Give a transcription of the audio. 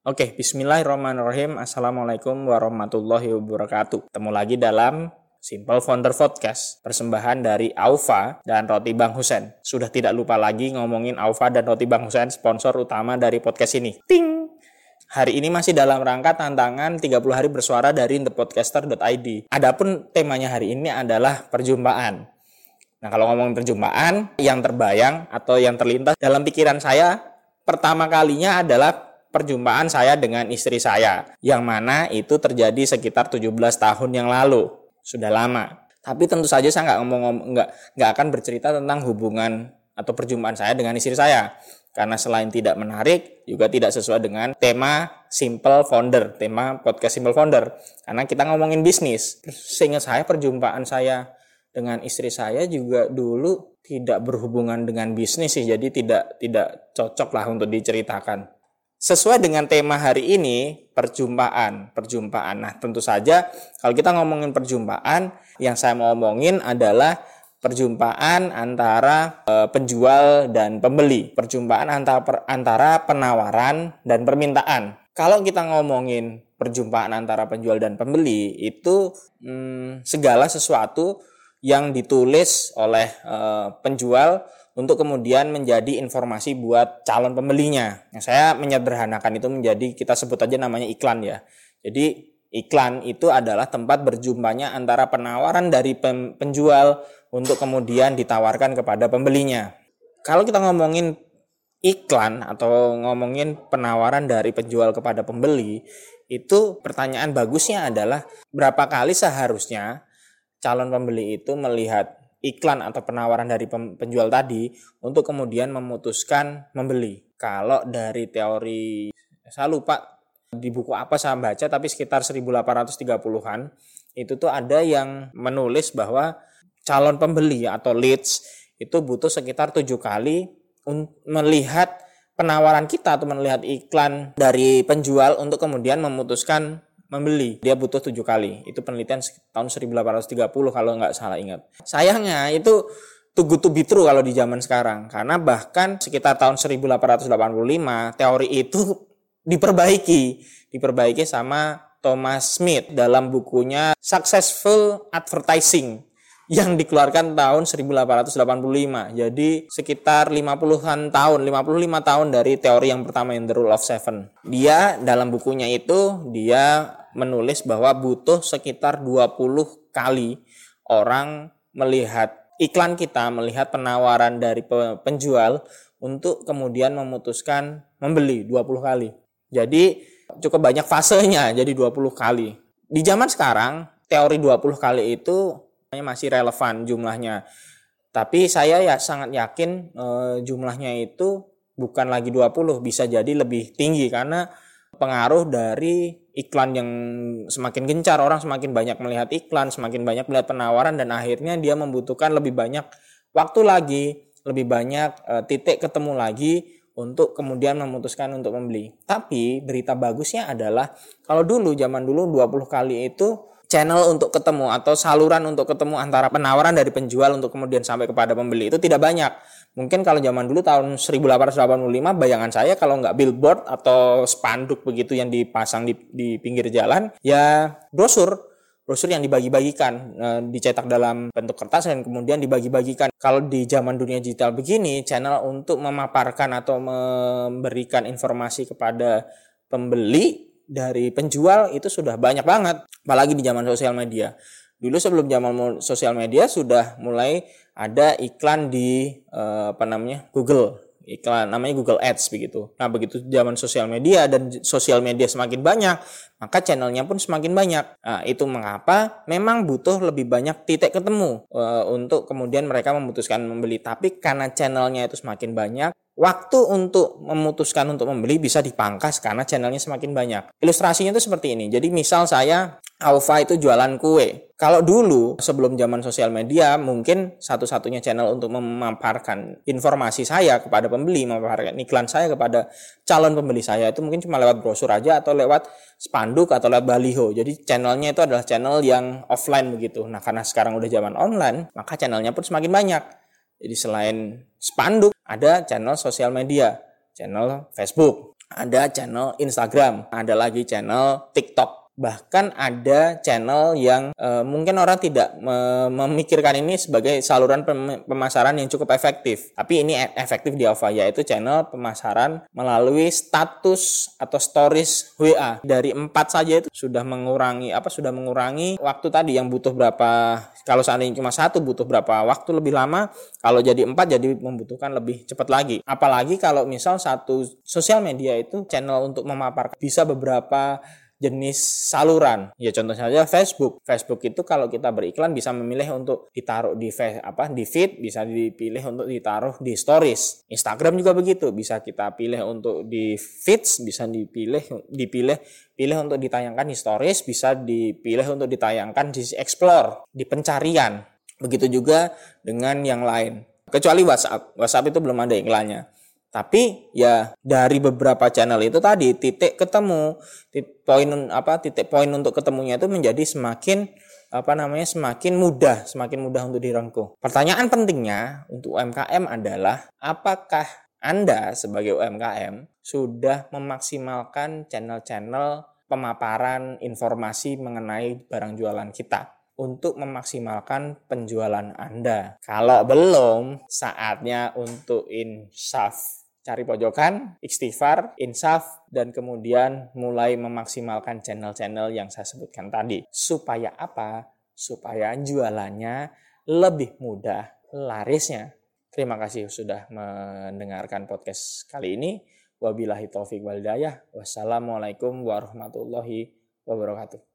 Oke, bismillahirrahmanirrahim. Assalamualaikum warahmatullahi wabarakatuh. Ketemu lagi dalam Simple Founder Podcast, persembahan dari Aufa dan Roti Bang Husen. Sudah tidak lupa lagi ngomongin Aufa dan Roti Bang Husen, sponsor utama dari podcast ini. Ting! Hari ini masih dalam rangka tantangan 30 hari bersuara dari thepodcaster.id. Adapun temanya hari ini adalah perjumpaan. Nah, kalau ngomongin perjumpaan, yang terbayang atau yang terlintas dalam pikiran saya pertama kalinya adalah perjumpaan saya dengan istri saya yang mana itu terjadi sekitar 17 tahun yang lalu. Sudah lama. Tapi tentu saja saya nggak ngomong nggak nggak akan bercerita tentang hubungan atau perjumpaan saya dengan istri saya. Karena selain tidak menarik juga tidak sesuai dengan tema simple founder tema podcast simple founder. Karena kita ngomongin bisnis. Sehingga saya perjumpaan saya dengan istri saya juga dulu tidak berhubungan dengan bisnis sih. Jadi tidak tidak cocok lah untuk diceritakan Sesuai dengan tema hari ini, perjumpaan, perjumpaan. Nah, tentu saja kalau kita ngomongin perjumpaan, yang saya mau ngomongin adalah perjumpaan antara e, penjual dan pembeli, perjumpaan antara per, antara penawaran dan permintaan. Kalau kita ngomongin perjumpaan antara penjual dan pembeli, itu hmm, segala sesuatu yang ditulis oleh e, penjual untuk kemudian menjadi informasi buat calon pembelinya. Nah, saya menyederhanakan itu menjadi kita sebut aja namanya iklan ya. Jadi iklan itu adalah tempat berjumpanya antara penawaran dari penjual untuk kemudian ditawarkan kepada pembelinya. Kalau kita ngomongin iklan atau ngomongin penawaran dari penjual kepada pembeli, itu pertanyaan bagusnya adalah berapa kali seharusnya calon pembeli itu melihat iklan atau penawaran dari penjual tadi untuk kemudian memutuskan membeli. Kalau dari teori saya lupa di buku apa saya baca tapi sekitar 1830-an itu tuh ada yang menulis bahwa calon pembeli atau leads itu butuh sekitar tujuh kali melihat penawaran kita atau melihat iklan dari penjual untuk kemudian memutuskan membeli. Dia butuh tujuh kali. Itu penelitian tahun 1830 kalau nggak salah ingat. Sayangnya itu too good to be true kalau di zaman sekarang. Karena bahkan sekitar tahun 1885 teori itu diperbaiki. Diperbaiki sama Thomas Smith dalam bukunya Successful Advertising yang dikeluarkan tahun 1885. Jadi sekitar 50-an tahun, 55 tahun dari teori yang pertama yang The Rule of Seven. Dia dalam bukunya itu dia menulis bahwa butuh sekitar 20 kali orang melihat iklan kita, melihat penawaran dari penjual untuk kemudian memutuskan membeli 20 kali. Jadi cukup banyak fasenya, jadi 20 kali. Di zaman sekarang, teori 20 kali itu masih relevan jumlahnya. Tapi saya ya sangat yakin e, jumlahnya itu bukan lagi 20, bisa jadi lebih tinggi karena pengaruh dari iklan yang semakin gencar orang semakin banyak melihat iklan semakin banyak melihat penawaran dan akhirnya dia membutuhkan lebih banyak waktu lagi lebih banyak e, titik ketemu lagi untuk kemudian memutuskan untuk membeli. Tapi berita bagusnya adalah kalau dulu zaman dulu 20 kali itu channel untuk ketemu atau saluran untuk ketemu antara penawaran dari penjual untuk kemudian sampai kepada pembeli itu tidak banyak. Mungkin kalau zaman dulu tahun 1885 bayangan saya kalau nggak billboard atau spanduk begitu yang dipasang di, di pinggir jalan ya brosur brosur yang dibagi-bagikan e, dicetak dalam bentuk kertas dan kemudian dibagi-bagikan. Kalau di zaman dunia digital begini, channel untuk memaparkan atau memberikan informasi kepada pembeli dari penjual itu sudah banyak banget apalagi di zaman sosial media dulu sebelum zaman sosial media sudah mulai ada iklan di eh, apa namanya Google iklan namanya Google Ads begitu. Nah, begitu zaman sosial media dan sosial media semakin banyak, maka channelnya pun semakin banyak. Nah, itu mengapa memang butuh lebih banyak titik ketemu e, untuk kemudian mereka memutuskan membeli. Tapi karena channelnya itu semakin banyak, waktu untuk memutuskan untuk membeli bisa dipangkas karena channelnya semakin banyak. Ilustrasinya itu seperti ini. Jadi misal saya Alfa itu jualan kue. Kalau dulu sebelum zaman sosial media mungkin satu-satunya channel untuk memaparkan informasi saya kepada pembeli, memaparkan iklan saya kepada calon pembeli saya itu mungkin cuma lewat brosur aja atau lewat spanduk atau lewat baliho. Jadi channelnya itu adalah channel yang offline begitu. Nah karena sekarang udah zaman online maka channelnya pun semakin banyak. Jadi selain spanduk ada channel sosial media, channel Facebook, ada channel Instagram, ada lagi channel TikTok bahkan ada channel yang e, mungkin orang tidak me memikirkan ini sebagai saluran pem pemasaran yang cukup efektif. Tapi ini e efektif di Alpha yaitu channel pemasaran melalui status atau stories WA dari empat saja itu sudah mengurangi apa sudah mengurangi waktu tadi yang butuh berapa kalau seandainya cuma satu butuh berapa waktu lebih lama kalau jadi empat jadi membutuhkan lebih cepat lagi. Apalagi kalau misal satu sosial media itu channel untuk memaparkan bisa beberapa jenis saluran. Ya contoh saja Facebook. Facebook itu kalau kita beriklan bisa memilih untuk ditaruh di apa di feed, bisa dipilih untuk ditaruh di stories. Instagram juga begitu, bisa kita pilih untuk di feeds, bisa dipilih dipilih pilih untuk ditayangkan di stories, bisa dipilih untuk ditayangkan di explore, di pencarian. Begitu juga dengan yang lain. Kecuali WhatsApp. WhatsApp itu belum ada iklannya. Tapi ya dari beberapa channel itu tadi titik ketemu, titik poin apa titik poin untuk ketemunya itu menjadi semakin apa namanya semakin mudah, semakin mudah untuk direngkuh. Pertanyaan pentingnya untuk UMKM adalah apakah Anda sebagai UMKM sudah memaksimalkan channel-channel pemaparan informasi mengenai barang jualan kita? Untuk memaksimalkan penjualan Anda. Kalau belum, saatnya untuk insaf cari pojokan, istighfar, insaf, dan kemudian mulai memaksimalkan channel-channel yang saya sebutkan tadi. Supaya apa? Supaya jualannya lebih mudah larisnya. Terima kasih sudah mendengarkan podcast kali ini. Wabillahi taufiq walidayah. Wassalamualaikum warahmatullahi wabarakatuh.